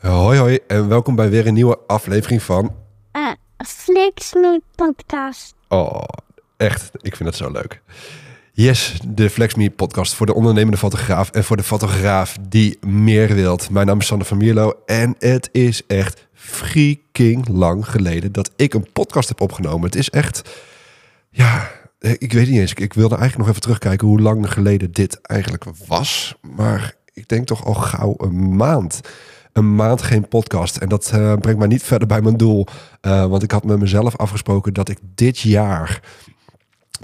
Hoi hoi en welkom bij weer een nieuwe aflevering van... Uh, Flixmeet podcast. Oh, echt, ik vind het zo leuk. Yes, de FlexMe podcast voor de ondernemende fotograaf en voor de fotograaf die meer wilt. Mijn naam is Sander van Mierlo en het is echt freaking lang geleden dat ik een podcast heb opgenomen. Het is echt, ja, ik weet niet eens. Ik wilde eigenlijk nog even terugkijken hoe lang geleden dit eigenlijk was. Maar ik denk toch al gauw een maand een maand geen podcast. En dat uh, brengt mij niet verder bij mijn doel. Uh, want ik had met mezelf afgesproken dat ik dit jaar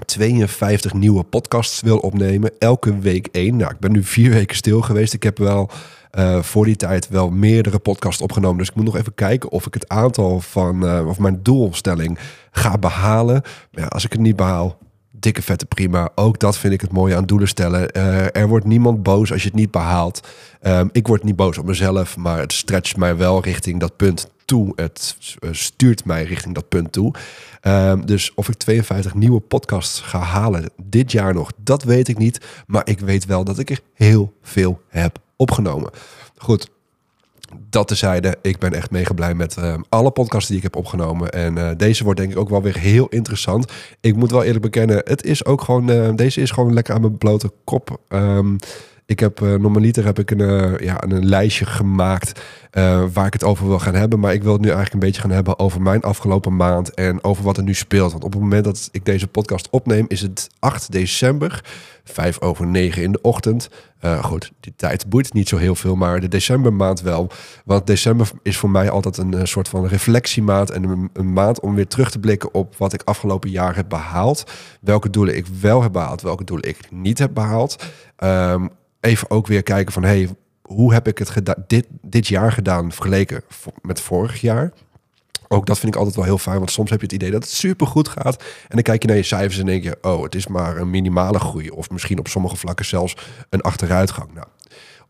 52 nieuwe podcasts wil opnemen. Elke week één. Nou, ik ben nu vier weken stil geweest. Ik heb wel uh, voor die tijd wel meerdere podcasts opgenomen. Dus ik moet nog even kijken of ik het aantal van, of mijn doelstelling ga behalen. Maar als ik het niet behaal, dikke vette prima. Ook dat vind ik het mooie aan doelen stellen. Uh, er wordt niemand boos als je het niet behaalt. Um, ik word niet boos op mezelf, maar het stretcht mij wel richting dat punt toe. Het uh, stuurt mij richting dat punt toe. Um, dus of ik 52 nieuwe podcasts ga halen dit jaar nog, dat weet ik niet. Maar ik weet wel dat ik er heel veel heb opgenomen. Goed, dat tezijde, ik ben echt mega blij met uh, alle podcasts die ik heb opgenomen. En uh, deze wordt denk ik ook wel weer heel interessant. Ik moet wel eerlijk bekennen, het is ook gewoon, uh, deze is gewoon lekker aan mijn blote kop. Um, ik heb normaliter heb ik een, ja, een lijstje gemaakt waar ik het over wil gaan hebben. Maar ik wil het nu eigenlijk een beetje gaan hebben over mijn afgelopen maand en over wat er nu speelt. Want op het moment dat ik deze podcast opneem, is het 8 december, 5 over 9 in de ochtend. Uh, goed, die tijd boeit niet zo heel veel, maar de decembermaand wel. Want december is voor mij altijd een, soort van reflectiemaand en een, maand om weer terug te blikken op wat ik afgelopen jaar heb behaald. Welke doelen ik wel heb behaald, welke doelen ik niet heb behaald. Um, even ook weer kijken van, hey, hoe heb ik het dit, dit jaar gedaan vergeleken met vorig jaar? Ook dat vind ik altijd wel heel fijn, want soms heb je het idee dat het super goed gaat. En dan kijk je naar je cijfers en denk je, oh, het is maar een minimale groei. Of misschien op sommige vlakken zelfs een achteruitgang. Nou,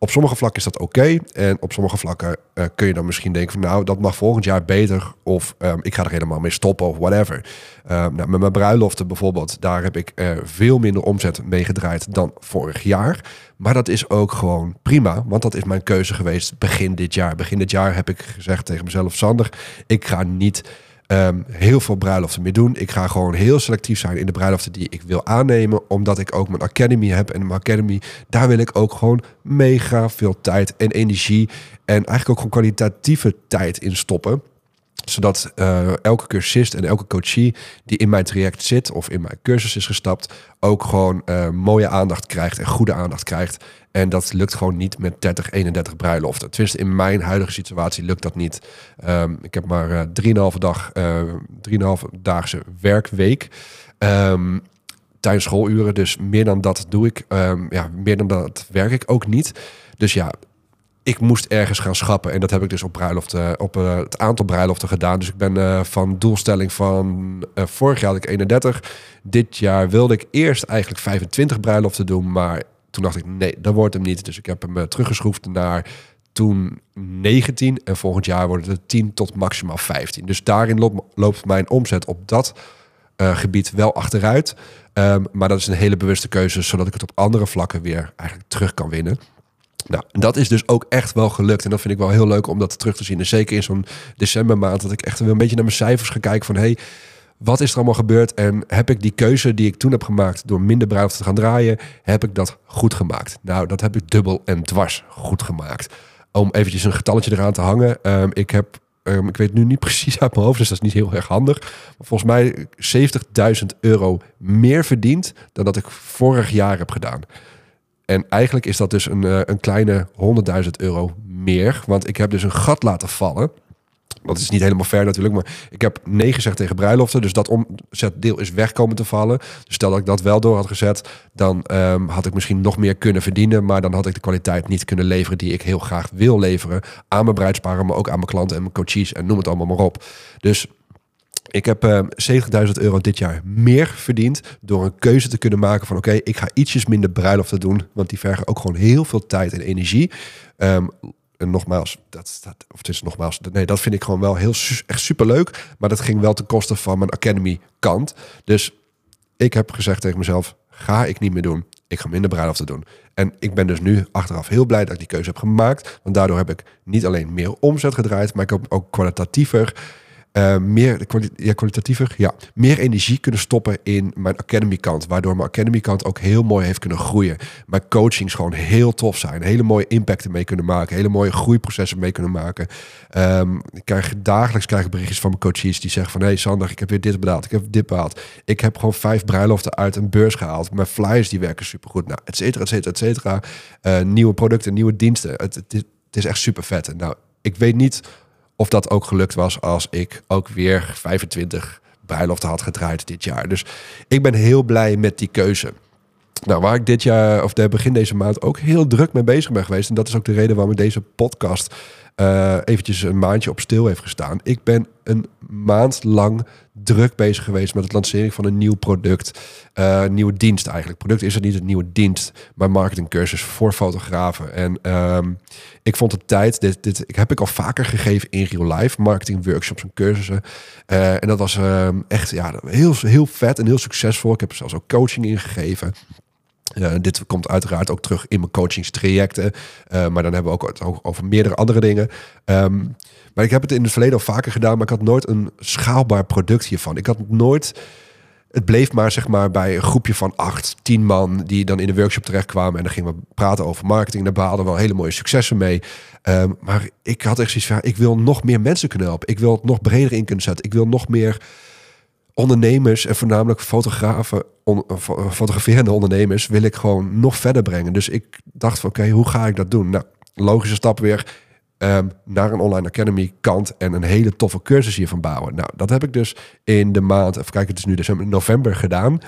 op sommige vlakken is dat oké. En op sommige vlakken uh, kun je dan misschien denken van nou, dat mag volgend jaar beter. Of um, ik ga er helemaal mee stoppen of whatever. Um, nou, met mijn bruiloften bijvoorbeeld, daar heb ik uh, veel minder omzet mee gedraaid dan vorig jaar. Maar dat is ook gewoon prima, want dat is mijn keuze geweest begin dit jaar. Begin dit jaar heb ik gezegd tegen mezelf, Sander, ik ga niet um, heel veel bruiloften meer doen. Ik ga gewoon heel selectief zijn in de bruiloften die ik wil aannemen. Omdat ik ook mijn academy heb. En mijn academy, daar wil ik ook gewoon mega veel tijd en energie. En eigenlijk ook gewoon kwalitatieve tijd in stoppen zodat uh, elke cursist en elke coachie die in mijn traject zit of in mijn cursus is gestapt, ook gewoon uh, mooie aandacht krijgt en goede aandacht krijgt. En dat lukt gewoon niet met 30, 31 bruiloften. Tenminste, in mijn huidige situatie lukt dat niet. Um, ik heb maar uh, 3,5 dag, uh, 3,5 daagse werkweek. Um, tijdens schooluren. Dus meer dan dat doe ik. Um, ja, meer dan dat werk ik ook niet. Dus ja, ik moest ergens gaan schappen. En dat heb ik dus op, bruiloften, op uh, het aantal bruiloften gedaan. Dus ik ben van doelstelling van vorig jaar had ik 31. Dit jaar wilde ik eerst eigenlijk 25 bruiloften doen. Maar toen dacht ik, nee, dat wordt hem niet. Dus ik heb hem teruggeschroefd naar toen 19. En volgend jaar wordt het 10 tot maximaal 15. Dus daarin loopt, loopt mijn omzet op dat gebied wel achteruit. Um, maar dat is een hele bewuste keuze, zodat ik het op andere vlakken weer eigenlijk terug kan winnen. Nou, dat is dus ook echt wel gelukt. En dat vind ik wel heel leuk om dat terug te zien. En zeker in zo'n decembermaand dat ik echt een beetje naar mijn cijfers ga kijken van... hey, wat is er allemaal gebeurd? En heb ik die keuze die ik toen heb gemaakt door minder bruiloft te gaan draaien, heb ik dat goed gemaakt? Nou, dat heb ik dubbel en dwars goed gemaakt. Om eventjes een getalletje eraan te hangen. Um, ik heb Um, ik weet nu niet precies uit mijn hoofd, dus dat is niet heel erg handig. Maar volgens mij 70.000 euro meer verdiend dan dat ik vorig jaar heb gedaan. En eigenlijk is dat dus een, uh, een kleine 100.000 euro meer. Want ik heb dus een gat laten vallen. Dat is niet helemaal fair natuurlijk, maar ik heb nee gezegd tegen bruiloften. Dus dat omzetdeel is weg komen te vallen. Dus stel dat ik dat wel door had gezet, dan um, had ik misschien nog meer kunnen verdienen. Maar dan had ik de kwaliteit niet kunnen leveren die ik heel graag wil leveren. Aan mijn bruidsparen, maar ook aan mijn klanten en mijn coaches en noem het allemaal maar op. Dus ik heb uh, 70.000 euro dit jaar meer verdiend door een keuze te kunnen maken van oké, ik ga ietsjes minder bruiloften doen, want die vergen ook gewoon heel veel tijd en energie. Um, en nogmaals, dat, dat, of het is nogmaals, nee, dat vind ik gewoon wel heel echt super leuk, maar dat ging wel ten koste van mijn academy kant. Dus ik heb gezegd tegen mezelf, ga ik niet meer doen. ik ga minder bruiloften doen. En ik ben dus nu achteraf heel blij dat ik die keuze heb gemaakt. Want daardoor heb ik niet alleen meer omzet gedraaid, maar ik heb ook kwalitatiever uh, meer ja, kwalitatiever, ja, meer energie kunnen stoppen in mijn academy kant. Waardoor mijn academy kant ook heel mooi heeft kunnen groeien. Mijn coachings gewoon heel tof zijn. Hele mooie impacten mee kunnen maken. Hele mooie groeiprocessen mee kunnen maken. Um, ik krijg dagelijks krijg ik berichtjes van mijn coaches die zeggen van... Hé hey Sander, ik heb weer dit behaald. Ik heb dit behaald. Ik heb gewoon vijf bruiloften uit een beurs gehaald. Mijn flyers die werken supergoed. Nou, et cetera, et cetera, et cetera. Uh, nieuwe producten, nieuwe diensten. Het, het, het is echt super vet. Nou, ik weet niet of dat ook gelukt was als ik ook weer 25 bruiloften had gedraaid dit jaar. Dus ik ben heel blij met die keuze. Nou, waar ik dit jaar, of de begin deze maand, ook heel druk mee bezig ben geweest. En dat is ook de reden waarom ik deze podcast uh, eventjes een maandje op stil heeft gestaan. Ik ben een maand lang druk bezig geweest met het lancering van een nieuw product. Uh, nieuwe dienst eigenlijk. Product is het niet, een nieuwe dienst. Maar marketingcursus voor fotografen. En um, ik vond het tijd. Dit, dit heb ik al vaker gegeven in real life. Marketing workshops en cursussen. Uh, en dat was uh, echt ja, heel, heel vet en heel succesvol. Ik heb er zelfs ook coaching ingegeven. Uh, dit komt uiteraard ook terug in mijn coachingstrajecten. Uh, maar dan hebben we ook het over meerdere andere dingen. Um, maar ik heb het in het verleden al vaker gedaan, maar ik had nooit een schaalbaar product hiervan. Ik had nooit. Het bleef maar zeg maar bij een groepje van acht, tien man die dan in de workshop terechtkwamen. En dan gingen we praten over marketing. Daar behaalden we wel hele mooie successen mee. Um, maar ik had echt zoiets van, ik wil nog meer mensen kunnen helpen. Ik wil het nog breder in kunnen zetten. Ik wil nog meer ondernemers en voornamelijk fotografen, on, fotograferende ondernemers, wil ik gewoon nog verder brengen. Dus ik dacht van oké, hoe ga ik dat doen? Nou, logische stap weer um, naar een online academy kant en een hele toffe cursus hiervan bouwen. Nou, dat heb ik dus in de maand, even kijken, het is nu december, november gedaan.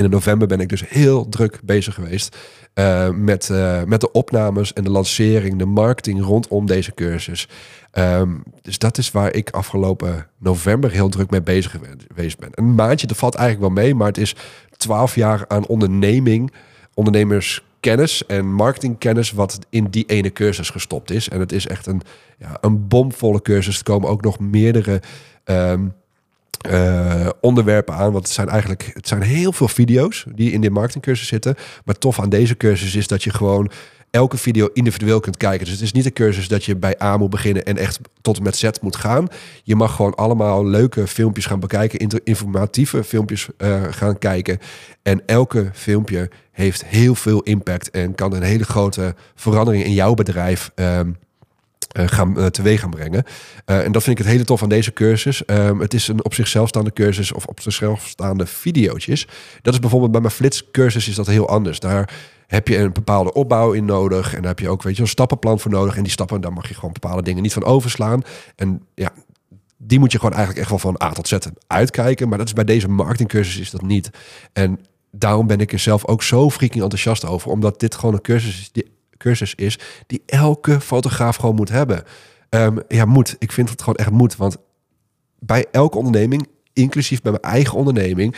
In november ben ik dus heel druk bezig geweest uh, met, uh, met de opnames en de lancering, de marketing rondom deze cursus. Um, dus dat is waar ik afgelopen november heel druk mee bezig geweest ben. Een maandje, dat valt eigenlijk wel mee, maar het is twaalf jaar aan onderneming, ondernemerskennis en marketingkennis wat in die ene cursus gestopt is. En het is echt een, ja, een bomvolle cursus. Er komen ook nog meerdere um, uh, onderwerpen aan. Want het zijn eigenlijk het zijn heel veel video's die in de marketingcursus zitten. Maar tof aan deze cursus is dat je gewoon elke video individueel kunt kijken. Dus het is niet een cursus dat je bij A moet beginnen en echt tot en met Z moet gaan. Je mag gewoon allemaal leuke filmpjes gaan bekijken, informatieve filmpjes uh, gaan kijken. En elke filmpje heeft heel veel impact en kan een hele grote verandering in jouw bedrijf. Uh, gaan, uh, teweeg gaan brengen. Uh, en dat vind ik het hele tof aan deze cursus. Um, het is een op zichzelf staande cursus of op zichzelf staande video's. Dat is bijvoorbeeld bij mijn flitscursus is dat heel anders. Daar heb je een bepaalde opbouw in nodig. En daar heb je ook weet je, een stappenplan voor nodig. En die stappen, daar mag je gewoon bepaalde dingen niet van overslaan. En ja, die moet je gewoon eigenlijk echt wel van A tot Z uitkijken. Maar dat is bij deze marketingcursus is dat niet. En daarom ben ik er zelf ook zo freaking enthousiast over. Omdat dit gewoon een cursus is die cursus is die elke fotograaf gewoon moet hebben. Um, ja, moet. Ik vind het gewoon echt moet. Want bij elke onderneming, inclusief bij mijn eigen onderneming,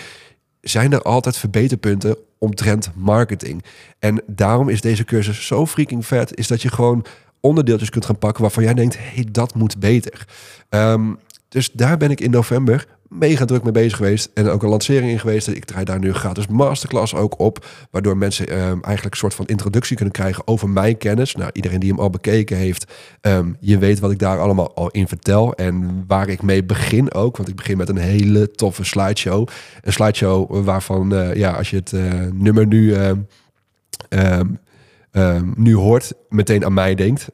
zijn er altijd verbeterpunten omtrent marketing. En daarom is deze cursus zo freaking vet, is dat je gewoon onderdeeltjes kunt gaan pakken waarvan jij denkt, hey, dat moet beter. Um, dus daar ben ik in november mega druk mee bezig geweest. En ook een lancering in geweest. Ik draai daar nu een gratis masterclass ook op. Waardoor mensen um, eigenlijk een soort van introductie kunnen krijgen over mijn kennis. Nou, iedereen die hem al bekeken heeft, um, je weet wat ik daar allemaal al in vertel. En waar ik mee begin ook. Want ik begin met een hele toffe slideshow. Een slideshow waarvan, uh, ja, als je het uh, nummer nu... Um, nu hoort, meteen aan mij denkt.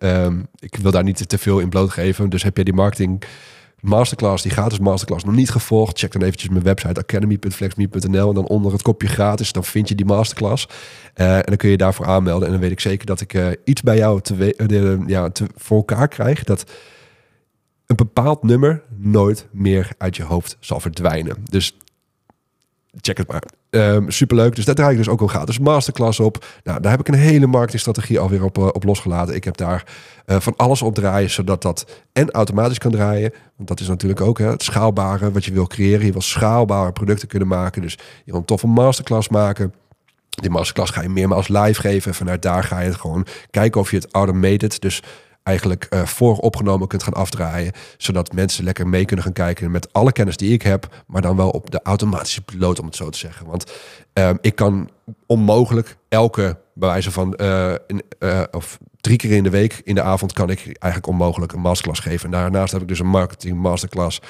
Ik wil daar niet te veel in blootgeven. Dus heb je die marketing masterclass, die gratis masterclass, nog niet gevolgd, check dan eventjes mijn website academy.flexme.nl en dan onder het kopje gratis, dan vind je die masterclass. Uh, en dan kun je daarvoor aanmelden. En dan weet ik zeker dat ik uh, iets bij jou te, uh, ja, te, voor elkaar krijg. Dat een bepaald nummer nooit meer uit je hoofd zal verdwijnen. Dus check het maar. Um, superleuk. Dus daar draai ik dus ook al gratis masterclass op. Nou, daar heb ik een hele marketingstrategie alweer op, uh, op losgelaten. Ik heb daar uh, van alles op draaien, zodat dat en automatisch kan draaien. Want dat is natuurlijk ook hè, het schaalbare wat je wil creëren. Je wil schaalbare producten kunnen maken. Dus je wil een toffe masterclass maken. Die masterclass ga je meermaals live geven. Vanuit daar ga je het gewoon kijken of je het automated, dus eigenlijk uh, vooropgenomen kunt gaan afdraaien. Zodat mensen lekker mee kunnen gaan kijken met alle kennis die ik heb. Maar dan wel op de automatische piloot, om het zo te zeggen. Want uh, ik kan onmogelijk elke, wijze van, uh, in, of drie keer in de week in de avond kan ik eigenlijk onmogelijk een masterclass geven. Daarnaast heb ik dus een marketing masterclass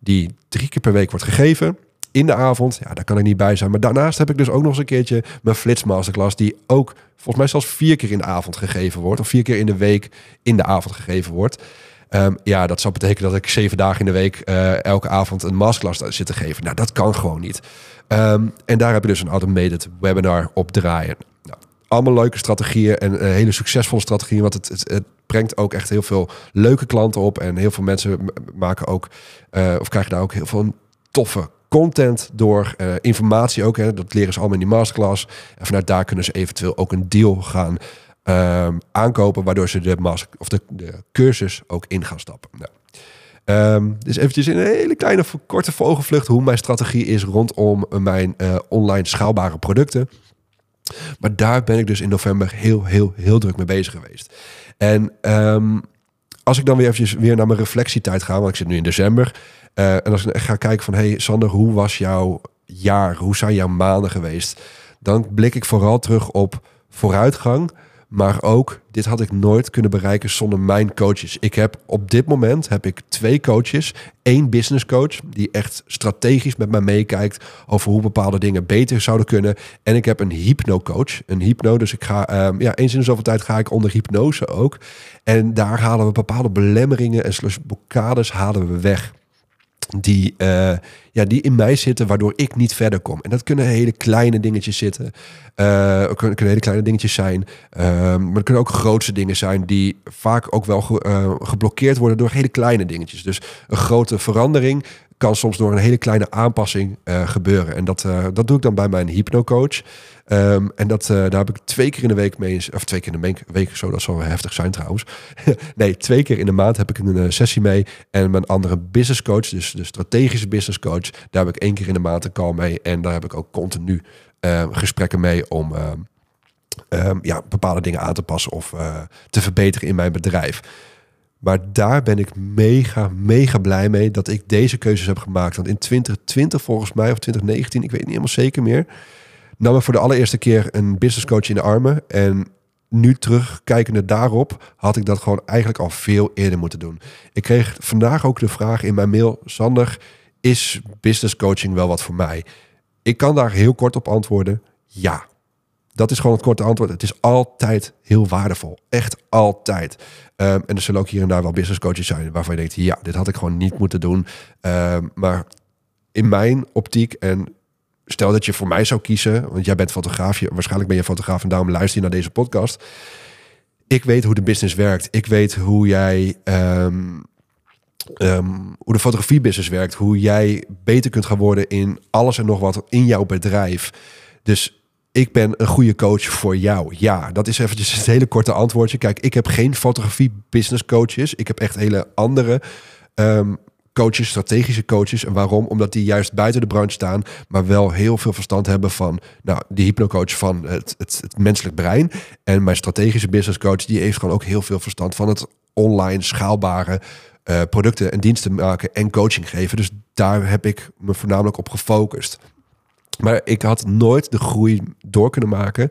die drie keer per week wordt gegeven in de avond. Ja, daar kan ik niet bij zijn. Maar daarnaast heb ik dus ook nog eens een keertje mijn Flits Masterclass, die ook volgens mij zelfs vier keer in de avond gegeven wordt. Of vier keer in de week in de avond gegeven wordt. Ehm, ja, dat zou betekenen dat ik zeven dagen in de week uh, elke avond een masterclass zit te geven. Nou, dat kan gewoon niet. Um, en daar heb je dus een automated webinar op draaien. Nou, allemaal leuke strategieën en uh, hele succesvolle strategieën. Want het, het, het, brengt ook echt heel veel leuke klanten op. En heel veel mensen maken ook, uh, of krijgen daar ook heel veel toffe content door, uh, informatie ook. Hè, dat leren ze allemaal in die masterclass. En vanuit daar kunnen ze eventueel ook een deal gaan uh, aankopen, waardoor ze de, master, of de, de cursus ook in gaan stappen. Nou. Um, dus eventjes in een hele kleine korte vogelvlucht hoe mijn strategie is rondom mijn uh, online schaalbare producten. Maar daar ben ik dus in november heel, heel, heel druk mee bezig geweest. En um, als ik dan weer eventjes weer naar mijn reflectietijd ga, want ik zit nu in december. Uh, en als ik ga kijken van, hey Sander, hoe was jouw jaar? Hoe zijn jouw maanden geweest? Dan blik ik vooral terug op vooruitgang. Maar ook, dit had ik nooit kunnen bereiken zonder mijn coaches. Ik heb op dit moment heb ik twee coaches. één business coach, die echt strategisch met mij meekijkt over hoe bepaalde dingen beter zouden kunnen. En ik heb een hypno-coach. Een hypno, dus ik ga, um, ja, eens in de zoveel tijd ga ik onder hypnose ook. En daar halen we bepaalde belemmeringen en blokkades halen we weg die, uh, ja, die in mij zitten, waardoor ik niet verder kom. En dat kunnen hele kleine dingetjes zitten. Uh, kunnen, hele kleine dingetjes zijn. Uh, maar het kunnen ook grootste dingen zijn die vaak ook wel ge, uh, geblokkeerd worden door hele kleine dingetjes. Dus een grote verandering kan soms door een hele kleine aanpassing gebeuren. En dat, dat doe ik dan bij mijn hypnocoach. Um, en dat, uh, daar heb ik twee keer in de week mee, of twee keer in de week, zo dat zal wel heftig zijn trouwens. nee, twee keer in de maand heb ik een sessie mee. En mijn andere business coach, dus de strategische business coach, daar heb ik één keer in de maand een call mee. En daar heb ik ook continu uh, gesprekken mee om um, ja, bepaalde dingen aan te passen of te verbeteren in mijn bedrijf. Maar daar ben ik mega, mega blij mee dat ik deze keuzes heb gemaakt. Want in 2020 volgens mij, of 2019, ik weet niet helemaal zeker meer nam me voor de allereerste keer een business coach in de armen. En nu terugkijkende daarop had ik dat gewoon eigenlijk al veel eerder moeten doen. Ik kreeg vandaag ook de vraag in mijn mail: Sander, is business coaching wel wat voor mij? Ik kan daar heel kort op antwoorden: ja. Dat is gewoon het korte antwoord. Het is altijd heel waardevol. Echt altijd. Um, en er zullen ook hier en daar wel business coaches zijn waarvan je denkt: ja, dit had ik gewoon niet moeten doen. Um, maar in mijn optiek en stel dat je voor mij zou kiezen, want jij bent fotograaf, je, waarschijnlijk ben je fotograaf en daarom luister je naar deze podcast. Ik weet hoe de business werkt. Ik weet hoe jij, um, um, hoe de fotografie-business werkt, hoe jij beter kunt gaan worden in alles en nog wat in jouw bedrijf. Dus ik ben een goede coach voor jou. Ja, dat is eventjes het hele korte antwoordje. Kijk, ik heb geen fotografie-business coaches. Ik heb echt hele andere um, coaches, strategische coaches. En waarom? Omdat die juist buiten de branche staan, maar wel heel veel verstand hebben van nou, de hypnocoach van het, het, het menselijk brein. En mijn strategische business coach, die heeft gewoon ook heel veel verstand van het online schaalbare uh, producten en diensten maken en coaching geven. Dus daar heb ik me voornamelijk op gefocust. Maar ik had nooit de groei door kunnen maken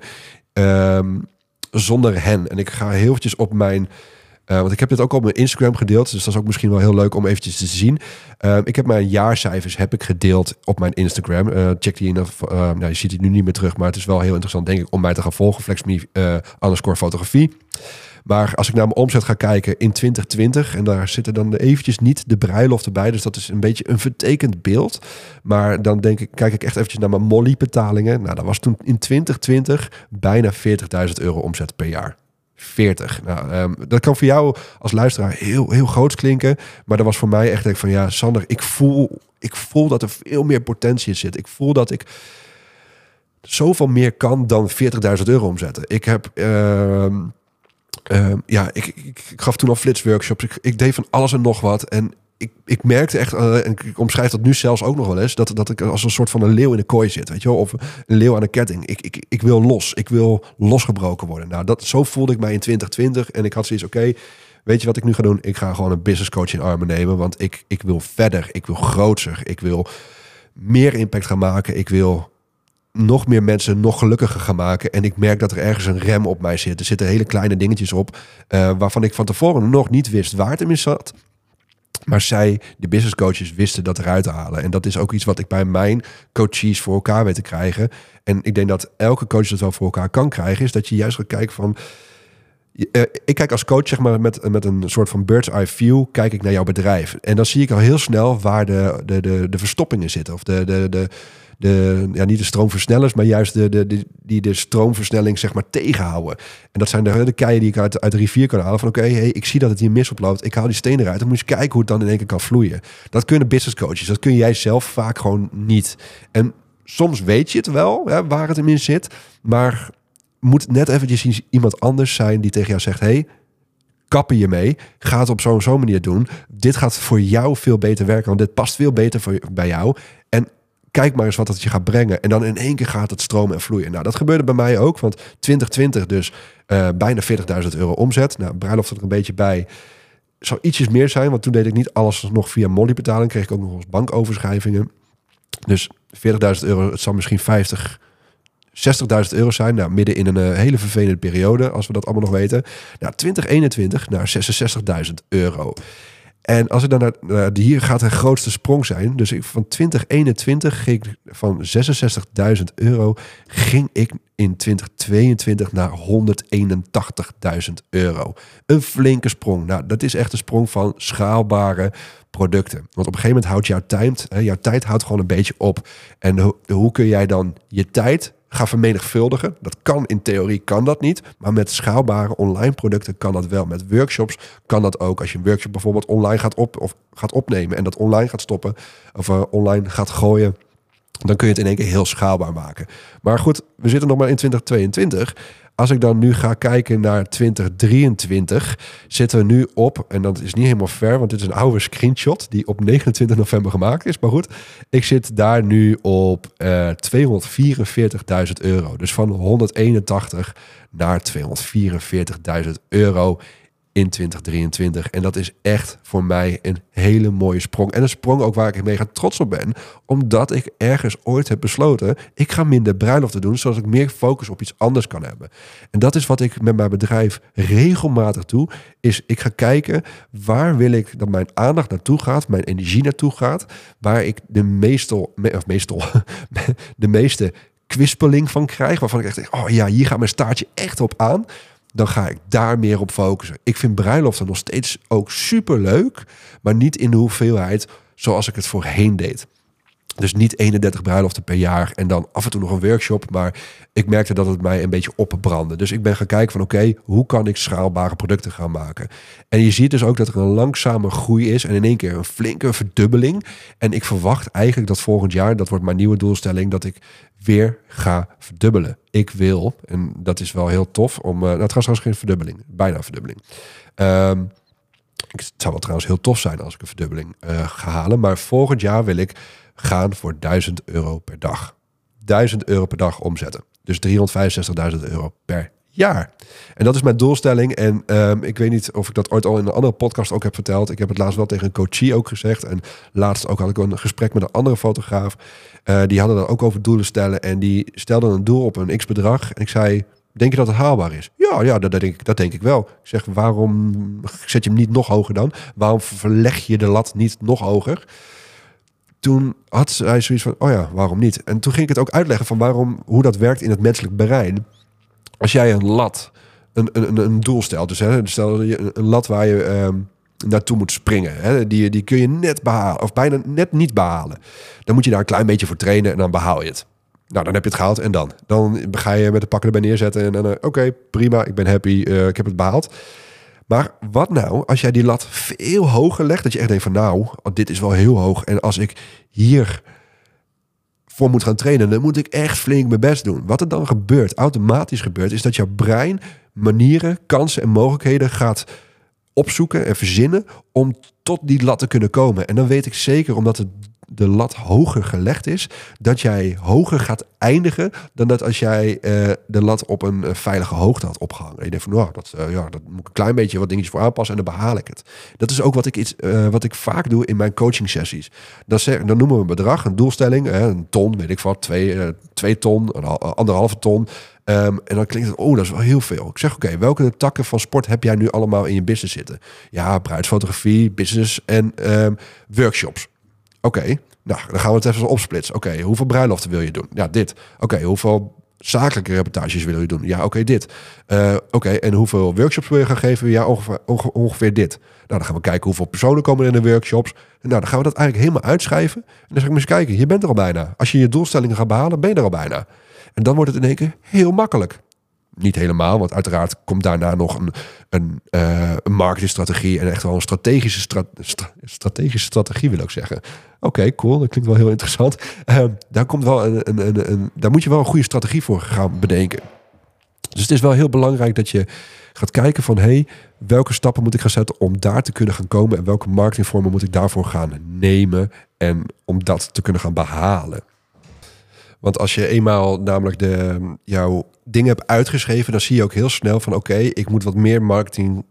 um, zonder hen. En ik ga heel eventjes op mijn uh, want ik heb dit ook op mijn Instagram gedeeld. Dus dat is ook misschien wel heel leuk om eventjes te zien. Uh, ik heb mijn jaarcijfers heb ik gedeeld op mijn Instagram. Uh, check die in. Of, nou, je ziet die nu niet meer terug. Maar het is wel heel interessant, denk ik, om mij te gaan volgen. FlexMe underscore fotografie. Maar als ik naar mijn omzet ga kijken in 2020... en daar zitten dan eventjes niet de bruiloft erbij... dus dat is een beetje een vertekend beeld. Maar dan denk ik, kijk ik echt eventjes naar mijn Molly-betalingen. Nou, dat was toen in 2020 bijna 40.000 euro omzet per jaar. 40. Nou, um, dat kan voor jou als luisteraar heel, heel groot klinken. Maar dat was voor mij echt denk van ja, Sander, ik voel, ik voel dat er veel meer potentie in zit. Ik voel dat ik zoveel meer kan dan 40.000 euro omzetten. Ik heb. Uh, uh, ja, ik, ik, gaf toen al flitsworkshops. Ik, ik deed van alles en nog wat. En ik, ik merkte echt, uh, en ik omschrijf dat nu zelfs ook nog wel eens, dat, dat ik als een soort van een leeuw in de kooi zit, weet je wel, of een leeuw aan een ketting. Ik, ik, ik wil los, ik wil losgebroken worden. Nou, dat, zo voelde ik mij in 2020 en ik had zoiets, oké, weet je wat ik nu ga doen? Ik ga gewoon een business coach in armen nemen, want ik, ik wil verder, ik wil groter, ik wil meer impact gaan maken, ik wil nog meer mensen nog gelukkiger gaan maken. En ik merk dat er ergens een rem op mij zit. Er zitten hele kleine dingetjes op, uh, waarvan ik van tevoren nog niet wist waar het in zat. Maar zij, de business coaches, wisten dat eruit te halen. En dat is ook iets wat ik bij mijn coaches voor elkaar weet te krijgen. En ik denk dat elke coach dat wel voor elkaar kan krijgen. Is dat je juist gaat kijken van... Uh, ik kijk als coach zeg maar, met, met een soort van bird's eye view... kijk ik naar jouw bedrijf. En dan zie ik al heel snel waar de, de, de, de verstoppingen zitten. Of de, de, de, de, ja, niet de stroomversnellers, maar juist de, de, die de stroomversnelling zeg maar tegenhouden. En dat zijn de, de keien die ik uit, uit de rivier kan halen. Van oké, hey, ik zie dat het hier mis oploopt. Ik haal die stenen eruit. Dan moet je kijken hoe het dan in één keer kan vloeien. Dat kunnen business coaches. Dat kun jij zelf vaak gewoon niet. En soms weet je het wel, hè, waar het in zit. Maar moet net eventjes iemand anders zijn die tegen jou zegt... hey, kappen je mee. Ga het op zo'n zo'n manier doen. Dit gaat voor jou veel beter werken, want dit past veel beter voor, bij jou. Kijk maar eens wat het je gaat brengen. En dan in één keer gaat het stromen en vloeien. Nou, dat gebeurde bij mij ook, want 2020 dus uh, bijna 40.000 euro omzet. Nou, bruiloft er een beetje bij. Zou ietsjes meer zijn, want toen deed ik niet alles nog via Molly betaling. Kreeg ik ook nog eens bankoverschrijvingen. Dus 40.000 euro, het zal misschien 50, 60.000 euro zijn. Nou, midden in een uh, hele vervelende periode, als we dat allemaal nog weten. Nou, 2021 naar 66.000 euro. En als ik dan naar, hier gaat de grootste sprong zijn. Dus van 2021 ging ik van 66.000 euro ging ik in 2022 naar 181.000 euro. Een flinke sprong. Nou, dat is echt een sprong van schaalbare producten. Want op een gegeven moment houdt jouw tijd, jouw tijd houdt gewoon een beetje op. En hoe kun jij dan je tijd ga vermenigvuldigen. Dat kan in theorie, kan dat niet. Maar met schaalbare online producten kan dat wel. Met workshops kan dat ook. Als je een workshop bijvoorbeeld online gaat, op, of gaat opnemen en dat online gaat stoppen of uh, online gaat gooien. Dan kun je het in één keer heel schaalbaar maken. Maar goed, we zitten nog maar in 2022. Als ik dan nu ga kijken naar 2023, zitten we nu op, en dat is niet helemaal ver, want dit is een oude screenshot die op 29 november gemaakt is. Maar goed, ik zit daar nu op uh, eh, 244.000 euro. Dus van 181 naar 244.000 euro in 2023. En dat is echt voor mij een hele mooie sprong. En een sprong ook waar ik mega trots op ben. Omdat ik ergens ooit heb besloten... ik ga minder bruiloften doen... zodat ik meer focus op iets anders kan hebben. En dat is wat ik met mijn bedrijf regelmatig doe. Is ik ga kijken waar wil ik dat mijn aandacht naartoe gaat... mijn energie naartoe gaat... waar ik de meestal... of meestal de meeste kwispeling van krijg... waarvan ik echt denk... oh ja, hier gaat mijn staartje echt op aan dan ga ik daar meer op focussen. Ik vind bruiloften nog steeds ook super leuk, maar niet in de hoeveelheid zoals ik het voorheen deed. Dus niet 31 bruiloften per jaar en dan af en toe nog een workshop. Maar ik merkte dat het mij een beetje opbrandde. Dus ik ben gaan kijken van oké, hoe kan ik schaalbare producten gaan maken? En je ziet dus ook dat er een langzame groei is en in één keer een flinke verdubbeling. En ik verwacht eigenlijk dat volgend jaar, dat wordt mijn nieuwe doelstelling, dat ik weer ga verdubbelen. Ik wil, en dat is wel heel tof, om, uh, nou het trouwens geen verdubbeling, bijna verdubbeling. Um, het zou wel trouwens heel tof zijn als ik een verdubbeling uh, ga halen. Maar volgend jaar wil ik gaan voor 1000 euro per dag. 1000 euro per dag omzetten. Dus 365.000 euro per jaar. En dat is mijn doelstelling. En um, ik weet niet of ik dat ooit al in een andere podcast ook heb verteld. Ik heb het laatst wel tegen een coachie ook gezegd. En laatst ook had ik een gesprek met een andere fotograaf. Uh, die hadden dan ook over doelen stellen. En die stelden een doel op een x-bedrag. En ik zei, denk je dat het haalbaar is? Ja, ja dat, denk ik, dat denk ik wel. Ik zeg, waarom zet je hem niet nog hoger dan? Waarom verleg je de lat niet nog hoger? Toen had zij zoiets van, oh ja, waarom niet? En toen ging ik het ook uitleggen van waarom, hoe dat werkt in het menselijk brein. Als jij een lat, een, een, een doel stelt, dus hè, stel je een lat waar je ehm, naartoe moet springen, hè, die, die kun je net behalen, of bijna net niet behalen. Dan moet je daar een klein beetje voor trainen en dan behaal je het. Nou, dan heb je het gehaald en dan? Dan ga je met de pakken erbij neerzetten en uh, oké, prima, ik ben happy, uh, ik heb het behaald. Maar wat nou als jij die lat veel hoger legt, dat je echt denkt van nou, dit is wel heel hoog. En als ik hier voor moet gaan trainen, dan moet ik echt flink mijn best doen. Wat er dan gebeurt, automatisch gebeurt, is dat jouw brein manieren, kansen en mogelijkheden gaat opzoeken en verzinnen om tot die lat te kunnen komen. En dan weet ik zeker, omdat het de lat hoger gelegd is, dat jij hoger gaat eindigen dan dat als jij eh, de lat op een eh, veilige hoogte had opgehangen. En je denkt van, nou, dat, eh, ja, dat moet ik een klein beetje wat dingetjes voor aanpassen en dan behaal ik het. Dat is ook wat ik, iets, wat ik vaak doe in mijn coaching sessies. Dan, dan noemen we een bedrag, een doelstelling, een ton, weet ik wat, twee, ton, anderhalve ton. Ehm, en dan klinkt het, oh, dat is wel heel veel. Ik zeg, oké, welke takken van sport heb jij nu allemaal in je business zitten? Ja, bruidsfotografie, business en ehm, workshops. Oké, nou, dan gaan we het even opsplitsen. Oké, hoeveel bruiloften wil je doen? Ja, dit. Oké, hoeveel zakelijke reportages wil je doen? Ja, oké, dit. Eh, oké, en hoeveel workshops wil je gaan geven? Ja, ongeveer, onge- ongeveer dit. Nou, dan gaan we kijken hoeveel personen komen in de workshops. Nou, dan gaan we dat eigenlijk helemaal uitschrijven. En dan zeg ik eens kijken, je bent er al bijna. Als je je doelstellingen gaat behalen, ben je er al bijna. En dan wordt het in één keer heel makkelijk. Niet helemaal, want uiteraard komt daarna nog een, een, eh, marketingstrategie en echt wel een strategische, stra- stra- strategische strategie, wil ik zeggen. Oké, cool, dat klinkt wel heel interessant. Eh, daar, komt wel een, een, een, een, daar moet je wel een goede strategie voor gaan bedenken. Dus het is wel heel belangrijk dat je gaat kijken van... hey, welke stappen moet ik gaan zetten om daar te kunnen gaan komen... en welke marketingvormen moet ik daarvoor gaan nemen... en om dat te kunnen gaan behalen. Want als je eenmaal namelijk de, jouw dingen hebt uitgeschreven... dan zie je ook heel snel van... oké, ik moet wat meer marketing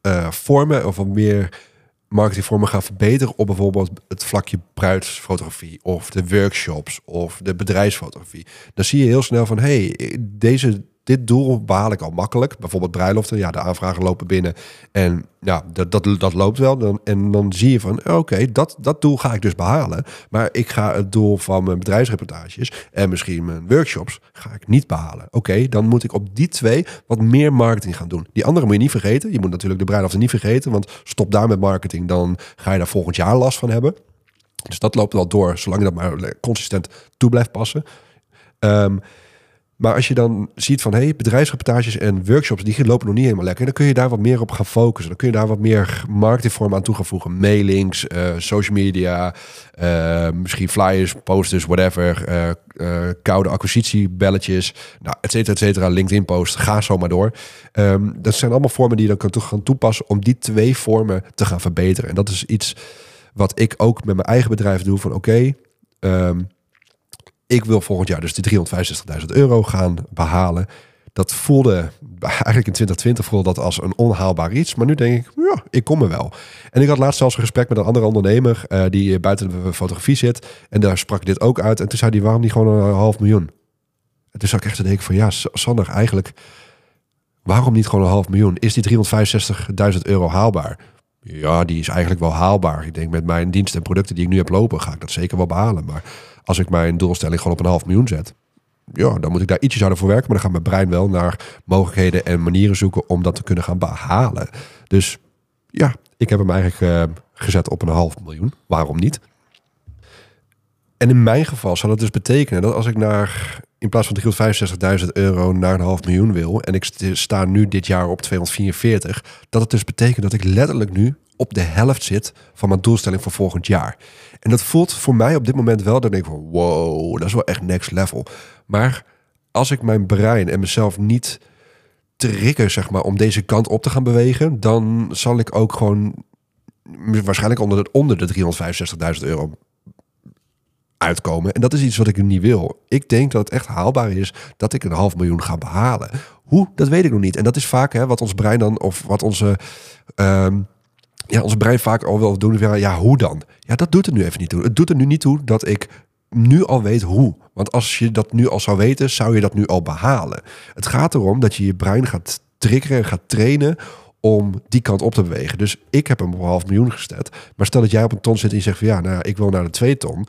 eh, vormen... of wat meer marketingvormen gaan verbeteren... op bijvoorbeeld het vlakje bruidsfotografie... of de workshops of de bedrijfsfotografie. Dan zie je heel snel van... hey, deze, dit doel behaal ik al makkelijk. Bijvoorbeeld bruiloften, ja, de aanvragen lopen binnen... en ja, dat, dat, dat loopt wel. Dan, en dan zie je van, oké, dat, dat doel ga ik dus behalen. Maar ik ga het doel van mijn bedrijfsreportages en misschien mijn workshops ga ik niet behalen. Oké, dan moet ik op die twee wat meer marketing gaan doen. Die andere moet je niet vergeten. Je moet natuurlijk de bruiloften niet vergeten, want stop daar met marketing, dan ga je daar volgend jaar last van hebben. Dus dat loopt wel door, zolang je dat maar consistent toe blijft passen. Ehm, maar als je dan ziet van hey, bedrijfsreportages en workshops, die lopen nog niet helemaal lekker. Dan kun je daar wat meer op gaan focussen. Dan kun je daar wat meer marketingvormen aan toe gaan voegen. Mailings, eh, social media, eh, misschien flyers, posters, whatever. eh, koude acquisitiebelletjes, nou, et cetera, et cetera. LinkedIn post, ga zo maar door. Ehm, dat zijn allemaal vormen die je dan kan gaan toepassen om die twee vormen te gaan verbeteren. En dat is iets wat ik ook met mijn eigen bedrijf doe. Van oké, ehm, ik wil volgend jaar dus die 365.000 euro gaan behalen. Dat voelde eigenlijk in 2020 voelde dat als een onhaalbaar iets. Maar nu denk ik, ja, ik kom er wel. En ik had laatst zelfs een gesprek met een andere ondernemer eh, die buiten de fotografie zit. En daar sprak dit ook uit. En toen zei hij, waarom niet gewoon een half miljoen? En toen zat ik echt te denken van, ja, Sander, eigenlijk, waarom niet gewoon een half miljoen? Is die 365.000 euro haalbaar? Ja, die is eigenlijk wel haalbaar. Ik denk met mijn diensten en producten die ik nu heb lopen, ga ik dat zeker wel behalen. Maar als ik mijn doelstelling gewoon op een half miljoen zet, ja, dan moet ik daar ietsjes harder voor werken. Maar dan gaat mijn brein wel naar mogelijkheden en manieren zoeken om dat te kunnen gaan behalen. Dus ja, ik heb hem eigenlijk eh, gezet op een half miljoen. Waarom niet? En in mijn geval zou dat dus betekenen dat als ik naar in plaats van 365.000 euro naar een half miljoen wil en ik st- sta nu dit jaar op 244, dat het dus betekent dat ik letterlijk nu op de helft zit van mijn doelstelling voor volgend jaar. En dat voelt voor mij op dit moment wel, dat ik van wow, dat is wel echt next level. Maar als ik mijn brein en mezelf niet trigger, zeg maar, om deze kant op te gaan bewegen, dan zal ik ook gewoon waarschijnlijk onder de, onder de 365.000 euro uitkomen. En dat is iets wat ik niet wil. Ik denk dat het echt haalbaar is dat ik een half miljoen ga behalen. Hoe? Dat weet ik nog niet. En dat is vaak hè, wat ons brein dan, of wat onze, ehm, ja, ons brein vaak al wil doen. Ja, ja, hoe dan? Ja, dat doet er nu even niet toe. Het doet er nu niet toe dat ik nu al weet hoe. Want als je dat nu al zou weten, zou je dat nu al behalen. Het gaat erom dat je je brein gaat triggeren en gaat trainen om die kant op te bewegen. Dus ik heb hem op een half miljoen gezet. Maar stel dat jij op een ton zit en je zegt van ja, nou, ik wil naar de twee ton.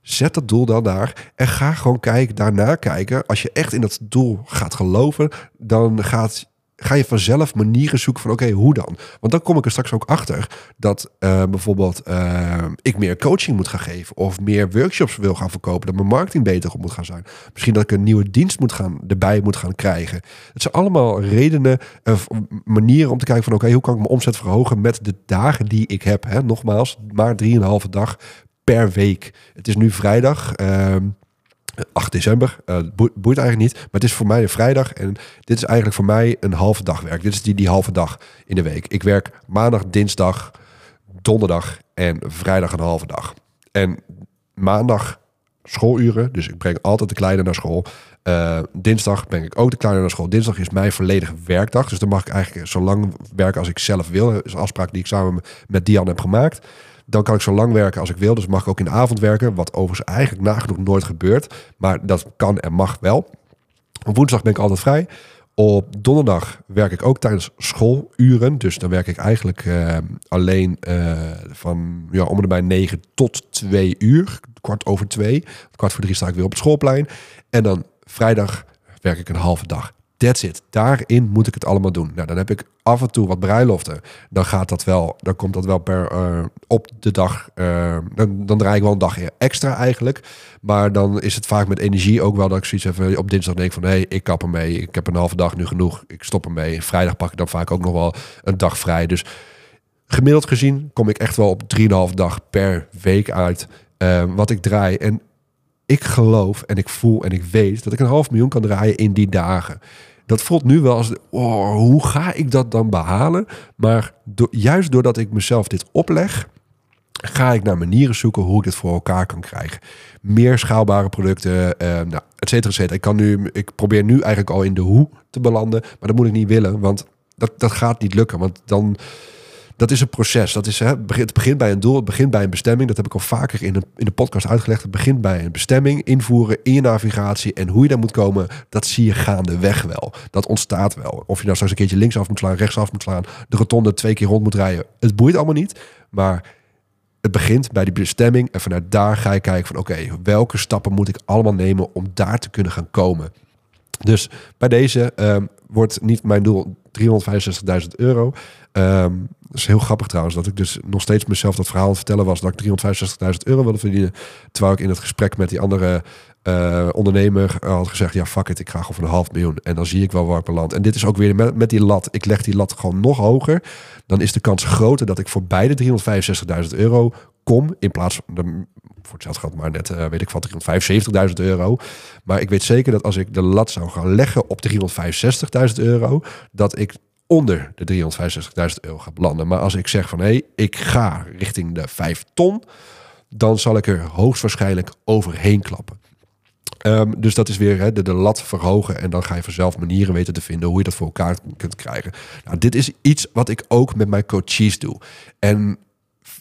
Zet dat doel dan daar en ga gewoon kijken, daarna kijken. Als je echt in dat doel gaat geloven, dan gaat, ga je vanzelf manieren zoeken van oké, hoe dan? Want dan kom ik er straks ook achter dat eh, bijvoorbeeld eh, ik meer coaching moet gaan geven of meer workshops wil gaan verkopen, dat mijn marketing beter op moet gaan zijn. Misschien dat ik een nieuwe dienst moet gaan, erbij moet gaan krijgen. Het zijn allemaal redenen, uh, manieren om te kijken van oké, hoe kan ik mijn omzet verhogen met de dagen die ik heb. Hè? Nogmaals, maar drieënhalve dag per week. Het is nu vrijdag. ehm 8 december. Uh, boeit, eigenlijk niet. Maar het is voor mij een vrijdag. En dit is eigenlijk voor mij een halve dag werk. Dit is die, die halve dag in de week. Ik werk maandag, dinsdag, donderdag en vrijdag een halve dag. En maandag schooluren, dus ik breng altijd de kleine naar school. Uh, dinsdag breng ik ook de kleine naar school. Dinsdag is mijn volledige werkdag. Dus dan mag ik eigenlijk zo lang werken als ik zelf wil. Dat is een afspraak die ik samen met Diane heb gemaakt. Dan kan ik zo lang werken als ik wil. Dus mag ik ook in de avond werken. Wat overigens eigenlijk nagenoeg nooit gebeurt. Maar dat kan en mag wel. Op woensdag ben ik altijd vrij. Op donderdag werk ik ook tijdens schooluren. Dus dan werk ik eigenlijk uh, alleen uh, van ja, om en bij 9 tot 2 uur. Kwart over 2. Kwart voor 3 sta ik weer op het schoolplein. En dan vrijdag werk ik een halve dag. That's. Daarin moet ik het allemaal doen. Nou, dan heb ik af en toe wat bruiloften. Dan gaat dat wel, dan komt dat wel per uh, op de dag. Uh, dan, dan draai ik wel een dag extra eigenlijk. Maar dan is het vaak met energie ook wel dat ik zoiets even op dinsdag denk van hé, hey, ik kap ermee. Ik heb een halve dag nu genoeg. Ik stop ermee. Vrijdag pak ik dan vaak ook nog wel een dag vrij. Dus gemiddeld gezien kom ik echt wel op 3,5 dag per week uit. Uh, wat ik draai. En ik geloof en ik voel en ik weet dat ik een half miljoen kan draaien in die dagen. Dat voelt nu wel als, oh, hoe ga ik dat dan behalen? Maar juist doordat ik mezelf dit opleg, ga ik naar manieren zoeken hoe ik dit voor elkaar kan krijgen. Meer schaalbare producten, eh, nou, et cetera, et cetera. Ik, kan nu, ik probeer nu eigenlijk al in de hoe te belanden, maar dat moet ik niet willen, want dat, dat gaat niet lukken. Want dan dat is een proces. Dat is, hè, het begint bij een doel, het begint bij een bestemming. Dat heb ik al vaker in in de podcast uitgelegd. Het begint bij een bestemming, invoeren in je navigatie. En hoe je daar moet komen, dat zie je gaandeweg wel. Dat ontstaat wel. Of je nou straks een keertje linksaf moet slaan, rechtsaf moet slaan, de rotonde twee keer rond moet rijden. Het boeit allemaal niet. Maar het begint bij die bestemming. En vanuit daar ga je kijken van oké, welke stappen moet ik allemaal nemen om daar te kunnen gaan komen. Dus bij deze um, wordt niet mijn doel 365.000 euro. Um, dat is heel grappig trouwens, dat ik dus nog steeds mezelf dat verhaal aan vertellen was dat ik 365.000 euro wilde verdienen. Terwijl ik in het gesprek met die andere uh, ondernemer had gezegd, ja fuck it, ik ga gewoon voor een half miljoen. En dan zie ik wel waar ik beland. En dit is ook weer met, die lat. Ik leg die lat gewoon nog hoger. Dan is de kans groter dat ik voor beide 365.000 euro kom. In plaats van, de, voor hetzelfde geld maar net, uh, weet ik van 375.000 euro. Maar ik weet zeker dat als ik de lat zou gaan leggen op 365.000 euro, dat ik onder de 365.000 euro gaat belanden. Maar als ik zeg van hé, hey, ik ga richting de 5 ton, dan zal ik er hoogstwaarschijnlijk overheen klappen. Um, dus dat is weer de, de, lat verhogen en dan ga je vanzelf manieren weten te vinden hoe je dat voor elkaar kunt krijgen. Nou, dit is iets wat ik ook met mijn coaches doe. En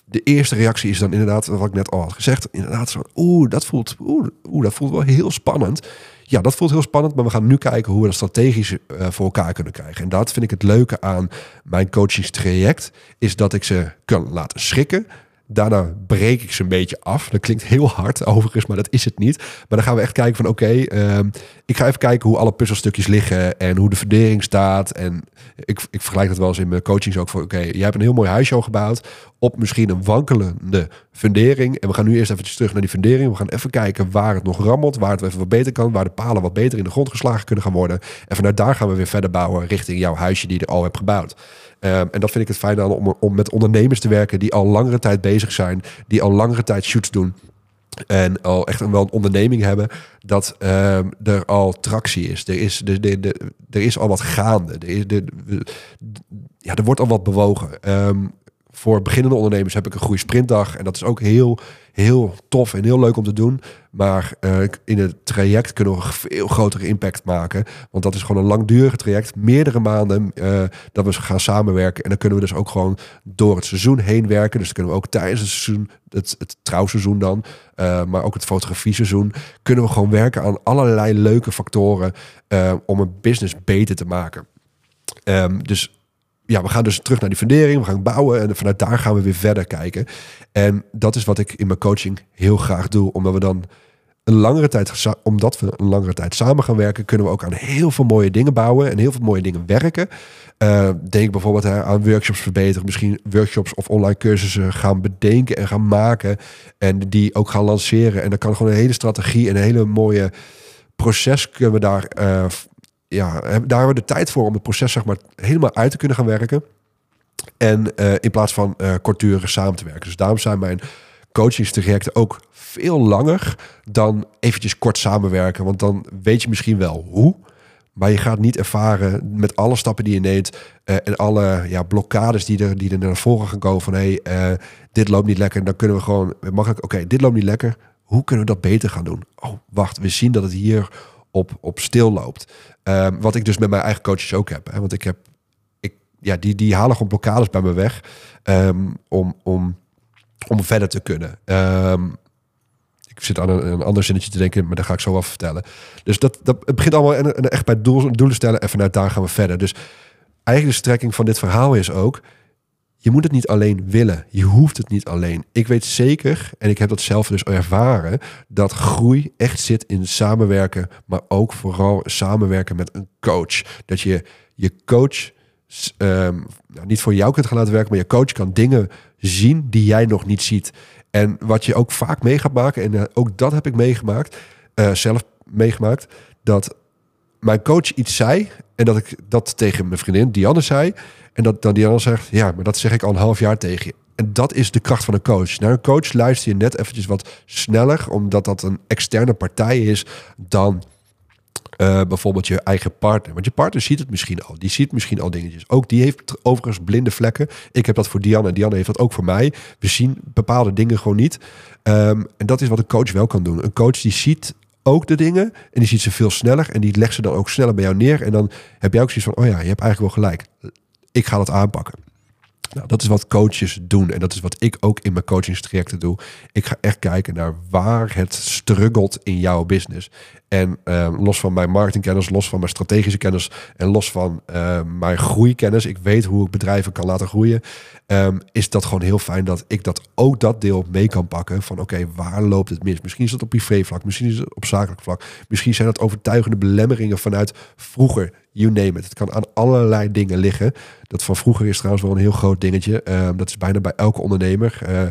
de eerste reactie is dan inderdaad, wat ik net al had gezegd, inderdaad zo, oeh, dat voelt, oeh, oeh, dat voelt wel heel spannend. Ja, dat voelt heel spannend, maar we gaan nu kijken hoe we dat strategisch uh, voor elkaar kunnen krijgen. En dat vind ik het leuke aan mijn coachingstraject, is dat ik ze kan laten schrikken, Daarna breek ik ze een beetje af. Dat klinkt heel hard overigens, maar dat is het niet. Maar dan gaan we echt kijken van oké, ehm, ik ga even kijken hoe alle puzzelstukjes liggen en hoe de fundering staat. En ik, ik vergelijk dat wel eens in mijn coachings ook voor oké, jij hebt een heel mooi huisje gebouwd op misschien een wankelende fundering. En we gaan nu eerst even terug naar die fundering. We gaan even kijken waar het nog rammelt, waar het even wat beter kan, waar de palen wat beter in de grond geslagen kunnen gaan worden. En vanuit daar gaan we weer verder bouwen richting jouw huisje die je al hebt gebouwd. Um, en dat vind ik het fijn aan om, om met ondernemers te werken die al langere tijd bezig zijn, die al langere tijd shoots doen. En al echt een, wel een onderneming hebben, dat um, er al tractie is. Er is, de, de, de, er is al wat gaande. Er, is, de, ja, er wordt al wat bewogen. Um, voor beginnende ondernemers heb ik een goede sprintdag. En dat is ook heel, heel tof en heel leuk om te doen. Maar uh, in het traject kunnen we een veel grotere impact maken. Want dat is gewoon een langdurig traject. Meerdere maanden uh, dat we gaan samenwerken. En dan kunnen we dus ook gewoon door het seizoen heen werken. Dus dan kunnen we ook tijdens het seizoen, het, het trouwseizoen dan, uh, maar ook het fotografieseizoen, kunnen we gewoon werken aan allerlei leuke factoren om een business beter te maken. Um, dus ja, we gaan dus terug naar die fundering, we gaan bouwen en vanuit daar gaan we weer verder kijken. En dat is wat ik in mijn coaching heel graag doe, omdat we dan een langere tijd, omdat we een langere tijd samen gaan werken, kunnen we ook aan heel veel mooie dingen bouwen en heel veel mooie dingen werken. Uh, denk bijvoorbeeld aan workshops verbeteren, misschien workshops of online cursussen gaan bedenken en gaan maken en die ook gaan lanceren. En dan kan gewoon een hele strategie en een hele mooie proces kunnen we daar uh, ja, daar hebben we de tijd voor om het proces zeg maar, helemaal uit te kunnen gaan werken. En uh, in plaats van uh, kortdurig samen te werken. Dus daarom zijn mijn coachingstrajecten ook veel langer dan eventjes kort samenwerken. Want dan weet je misschien wel hoe. Maar je gaat niet ervaren met alle stappen die je neemt eh, en alle ja, blokkades die er, die er naar voren gaan komen van hey, eh, dit loopt niet lekker. Dan kunnen we gewoon ik oké, dit loopt niet lekker. Hoe kunnen we dat beter gaan doen? Oh, wacht, we zien dat het hier op, op stil loopt. Ehm, wat ik dus met mijn eigen coaches ook heb. Hè? Want ik heb, ik, ja, die, die halen gewoon blokkades bij me weg ehm, om, om, om verder te kunnen. Ehm, ik zit aan een, ander zinnetje te denken, maar daar ga ik zo wel vertellen. Dus dat, dat het begint allemaal echt bij doel, doelen stellen en vanuit daar gaan we verder. Dus eigenlijk de strekking van dit verhaal is ook, je moet het niet alleen willen. Je hoeft het niet alleen. Ik weet zeker, en ik heb dat zelf dus ervaren, dat groei echt zit in samenwerken, maar ook vooral samenwerken met een coach. Dat je je coach um, nou, niet voor jou kunt gaan laten werken, maar je coach kan dingen zien die jij nog niet ziet. En wat je ook vaak mee gaat maken, en uh, ook dat heb ik meegemaakt, uh, zelf meegemaakt, dat mijn coach iets zei en dat ik dat tegen mijn vriendin Dianne zei. En dat dan Dianne zegt, ja, maar dat zeg ik al een half jaar tegen je. En dat is de kracht van een coach. Naar een coach luister je net eventjes wat sneller, omdat dat een externe partij is dan uh, bijvoorbeeld je eigen partner. Want je partner ziet het misschien al. Die ziet misschien al dingetjes. Ook die heeft overigens blinde vlekken. Ik heb dat voor Diane en Diane heeft dat ook voor mij. We zien bepaalde dingen gewoon niet. Um, en dat is wat een coach wel kan doen. Een coach die ziet ook de dingen en die ziet ze veel sneller en die legt ze dan ook sneller bij jou neer. En dan heb jij ook zoiets van, oh ja, je hebt eigenlijk wel gelijk. Ik ga dat aanpakken. Nou, dat is wat coaches doen. En dat is wat ik ook in mijn coachingstrajecten doe. Ik ga echt kijken naar waar het struggelt in jouw business. En uh, los van mijn marketingkennis, los van mijn strategische kennis en los van uh, mijn groeikennis, ik weet hoe ik bedrijven kan laten groeien, um, is dat gewoon heel fijn dat ik dat ook dat deel mee kan pakken. Van oké, waar loopt het mis? Misschien is dat op privévlak, misschien is het op zakelijk vlak, misschien zijn het overtuigende belemmeringen vanuit vroeger. You name it. Het kan aan allerlei dingen liggen. Dat van vroeger is trouwens wel een heel groot dingetje. Uh, dat is bijna bij elke ondernemer. Uh,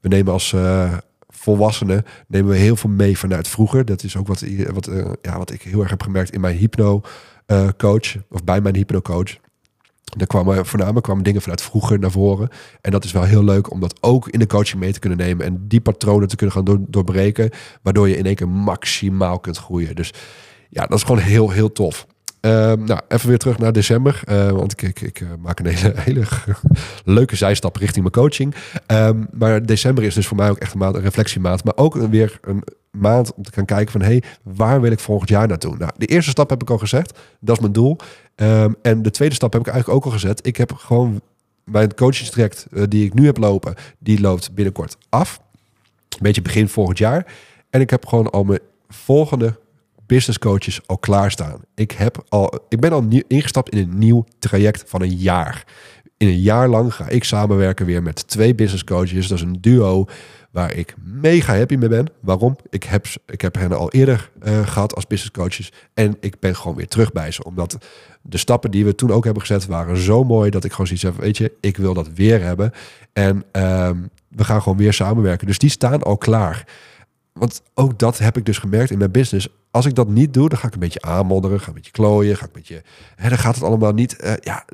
we nemen als, uh, volwassenen nemen we heel veel mee vanuit vroeger. Dat is ook wat, wat, uh, ja, wat ik heel erg heb gemerkt in mijn hypno uh, coach. Of bij mijn hypno coach. Daar kwamen voornamelijk kwamen dingen vanuit vroeger naar voren. En dat is wel heel leuk om dat ook in de coaching mee te kunnen nemen. En die patronen te kunnen gaan door, doorbreken. Waardoor je in één keer maximaal kunt groeien. Dus ja, dat is gewoon heel, heel tof. Um, nou, even weer terug naar december. Uh, want ik, ik, ik uh, maak een hele, leuke zijstap richting mijn coaching. Um, maar december is dus voor mij ook echt een maand, een reflectiemaand. Maar ook weer een maand om te gaan kijken van... hé, hey, waar wil ik volgend jaar naartoe? Nou, de eerste stap heb ik al gezegd. Dat is mijn doel. Um, en de tweede stap heb ik eigenlijk ook al gezet. Ik heb gewoon mijn coachingstraject uh, die ik nu heb lopen... die loopt binnenkort af. Een beetje begin volgend jaar. En ik heb gewoon al mijn volgende business coaches al klaarstaan. Ik, heb al, ik ben al ingestapt in een nieuw traject van een jaar. In een jaar lang ga ik samenwerken weer met twee business coaches. Dat is een duo waar ik mega happy mee ben. Waarom? Ik heb, ik heb hen al eerder uh, gehad als business coaches. En ik ben gewoon weer terug bij ze. Omdat de stappen die we toen ook hebben gezet waren zo mooi dat ik gewoon zoiets heb. Weet je, ik wil dat weer hebben. En um, we gaan gewoon weer samenwerken. Dus die staan al klaar. Want ook dat heb ik dus gemerkt in mijn business. Als ik dat niet doe, dan ga ik een beetje aanmodderen, ga een beetje klooien, ga ik een beetje. Hè, dan gaat het allemaal niet. Uh, ja,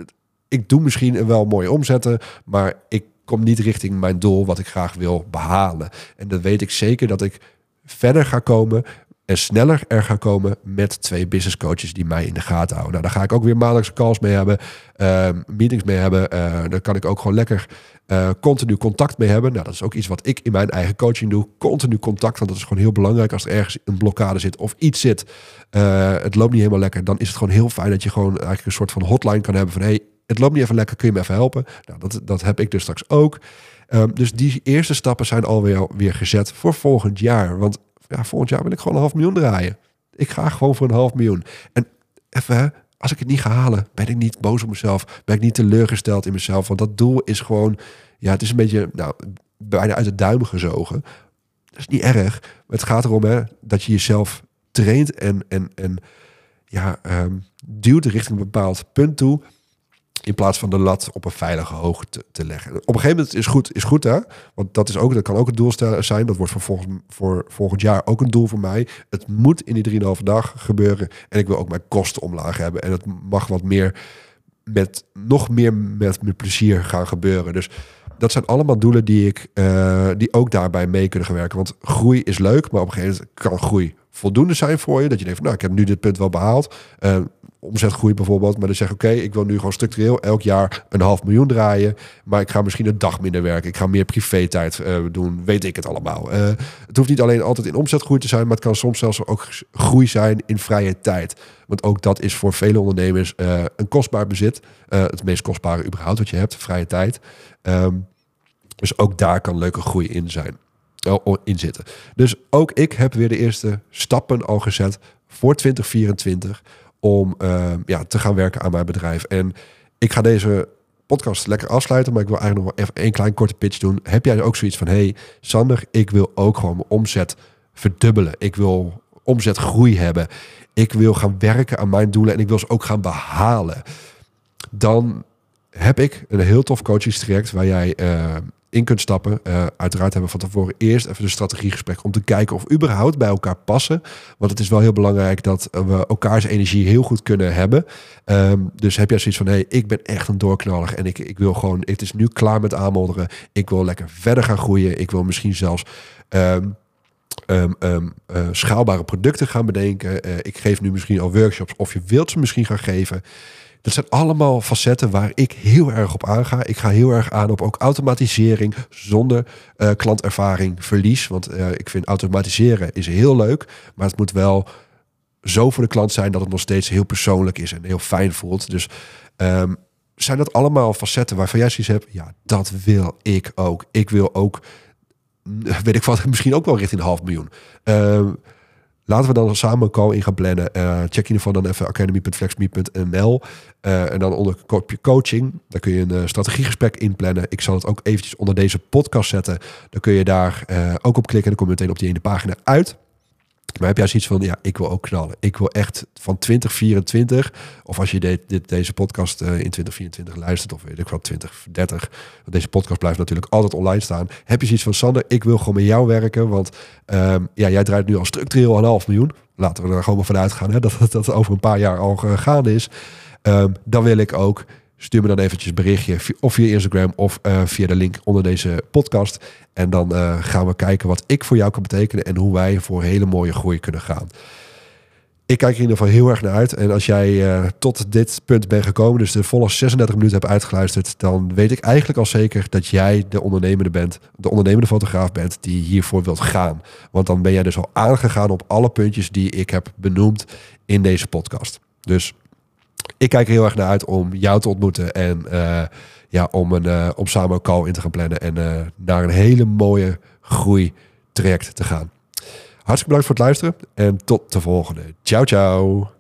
ik doe misschien wel mooie omzetten, maar ik kom niet richting mijn doel wat ik graag wil behalen. En dan weet ik zeker dat ik verder ga komen en sneller er ga komen met twee business coaches die mij in de gaten houden. Nou, daar ga ik ook weer maandelijkse calls mee hebben, uh, meetings mee hebben. Uh, daar kan ik ook gewoon lekker uh, continu contact mee hebben. Nou, dat is ook iets wat ik in mijn eigen coaching doe. Continu contact, want dat is gewoon heel belangrijk als er ergens een blokkade zit of iets zit. het loopt niet helemaal lekker. Dan is het gewoon heel fijn dat je gewoon eigenlijk een soort van hotline kan hebben van hey, het loopt niet even lekker, kun je me even helpen? Nou, dat, dat heb ik dus straks ook. Um, dus die eerste stappen zijn alweer weer gezet voor volgend jaar. Want ja, volgend jaar wil ik gewoon een half miljoen draaien. Ik ga gewoon voor een half miljoen. En even, als ik het niet ga halen, ben ik niet boos op mezelf. Ben ik niet teleurgesteld in mezelf. Want dat doel is gewoon, ja, het is een beetje, nou, bijna uit de duim gezogen. Dat is niet erg. Het gaat erom hè, dat je jezelf traint en, en, en ja, um, duwt richting een bepaald punt toe. In plaats van de lat op een veilige hoogte te, leggen. Op een gegeven moment is goed, is goed hè. Want dat, is ook, dat kan ook het doel zijn. Dat wordt voor, volgend, voor volgend jaar ook een doel voor mij. Het moet in die 3,5 dag gebeuren. En ik wil ook mijn kosten omlaag hebben. En het mag wat meer met nog meer met, met plezier gaan gebeuren. Dus dat zijn allemaal doelen die ik uh, die ook daarbij mee kunnen gaan werken. Want groei is leuk, maar op een gegeven moment kan groei voldoende zijn voor je. Dat je denkt van nou, ik heb nu dit punt wel behaald. Uh, omzetgroei bijvoorbeeld. Maar dan zeg ik, oké, ik wil nu gewoon structureel elk jaar een half miljoen draaien. Maar ik ga misschien een dag minder werken. Ik ga meer privé-tijd uh, doen. Weet ik het allemaal. Uh, het hoeft niet alleen altijd in omzetgroei te zijn. Maar het kan soms zelfs ook groei zijn in vrije tijd. Want ook dat is voor vele ondernemers uh, een kostbaar bezit. het meest kostbare überhaupt wat je hebt, vrije tijd. Um, dus ook daar kan leuke groei in zijn. In zitten. Dus ook ik heb weer de eerste stappen al gezet voor 2024 om uh, ja, te gaan werken aan mijn bedrijf. En ik ga deze podcast lekker afsluiten, maar ik wil eigenlijk nog even een klein korte pitch doen. Heb jij ook zoiets van, hey Sander, ik wil ook gewoon mijn omzet verdubbelen. Ik wil omzetgroei hebben. Ik wil gaan werken aan mijn doelen en ik wil ze ook gaan behalen. Dan heb ik een heel tof coachingstraject waar jij uh, in kunt stappen. Uh, uiteraard hebben we van tevoren eerst even een strategiegesprek om te kijken of überhaupt bij elkaar passen. Want het is wel heel belangrijk dat we elkaars energie heel goed kunnen hebben. Um, dus heb jij zoiets van, hé, hey, ik ben echt een doorknaller en ik, ik wil gewoon, het is nu klaar met aanmodderen. Ik wil lekker verder gaan groeien. Ik wil misschien zelfs... Um, um, uh, schaalbare producten gaan bedenken. Uh, ik geef nu misschien al workshops of je wilt ze misschien gaan geven. Dat zijn allemaal facetten waar ik heel erg op aanga. Ik ga heel erg aan op ook automatisering zonder uh, klantervaring verlies. Want uh, ik vind automatiseren is heel leuk, maar het moet wel zo voor de klant zijn dat het nog steeds heel persoonlijk is en heel fijn voelt. Dus um, zijn dat allemaal facetten waarvan jij zoiets hebt? Ja, dat wil ik ook. Ik wil ook, weet ik wat, misschien ook wel richting een half miljoen. Uh, Laten we dan samen een call in gaan plannen. Uh, check in ieder geval dan even academy.flexme.nl. Uh, en dan onder coaching. Daar kun je een uh, strategiegesprek inplannen. Ik zal het ook eventjes onder deze podcast zetten. Dan kun je daar ook op klikken. En dan kom je meteen op die ene pagina uit. Maar heb jij zoiets van, ja, ik wil ook knallen. Ik wil echt van 2024, of als je deze podcast uh, in 2024 luistert, of weet ik wel, 2030, want deze podcast blijft natuurlijk altijd online staan. Heb je zoiets van, Sander, ik wil gewoon met jou werken, want um, ja, jij draait nu al structureel een half miljoen. Laten we er gewoon maar vanuit gaan, hè, dat dat over een paar jaar al gegaan is. Um, dan wil ik ook Stuur me dan eventjes berichtje of via Instagram of uh, via de link onder deze podcast. En dan uh, gaan we kijken wat ik voor jou kan betekenen en hoe wij voor hele mooie groei kunnen gaan. Ik kijk er in ieder geval heel erg naar uit. En als jij uh, tot dit punt bent gekomen, dus de volle 36 minuten hebt uitgeluisterd, dan weet ik eigenlijk al zeker dat jij de ondernemende bent, de ondernemende fotograaf bent die hiervoor wilt gaan. Want dan ben jij dus al aangegaan op alle puntjes die ik heb benoemd in deze podcast. Dus ik kijk er heel erg naar uit om jou te ontmoeten en uh, ja, om, een, uh, om samen een call in te gaan plannen en uh, naar een hele mooie groei traject te gaan. Hartstikke bedankt voor het luisteren en tot de volgende. Ciao, ciao.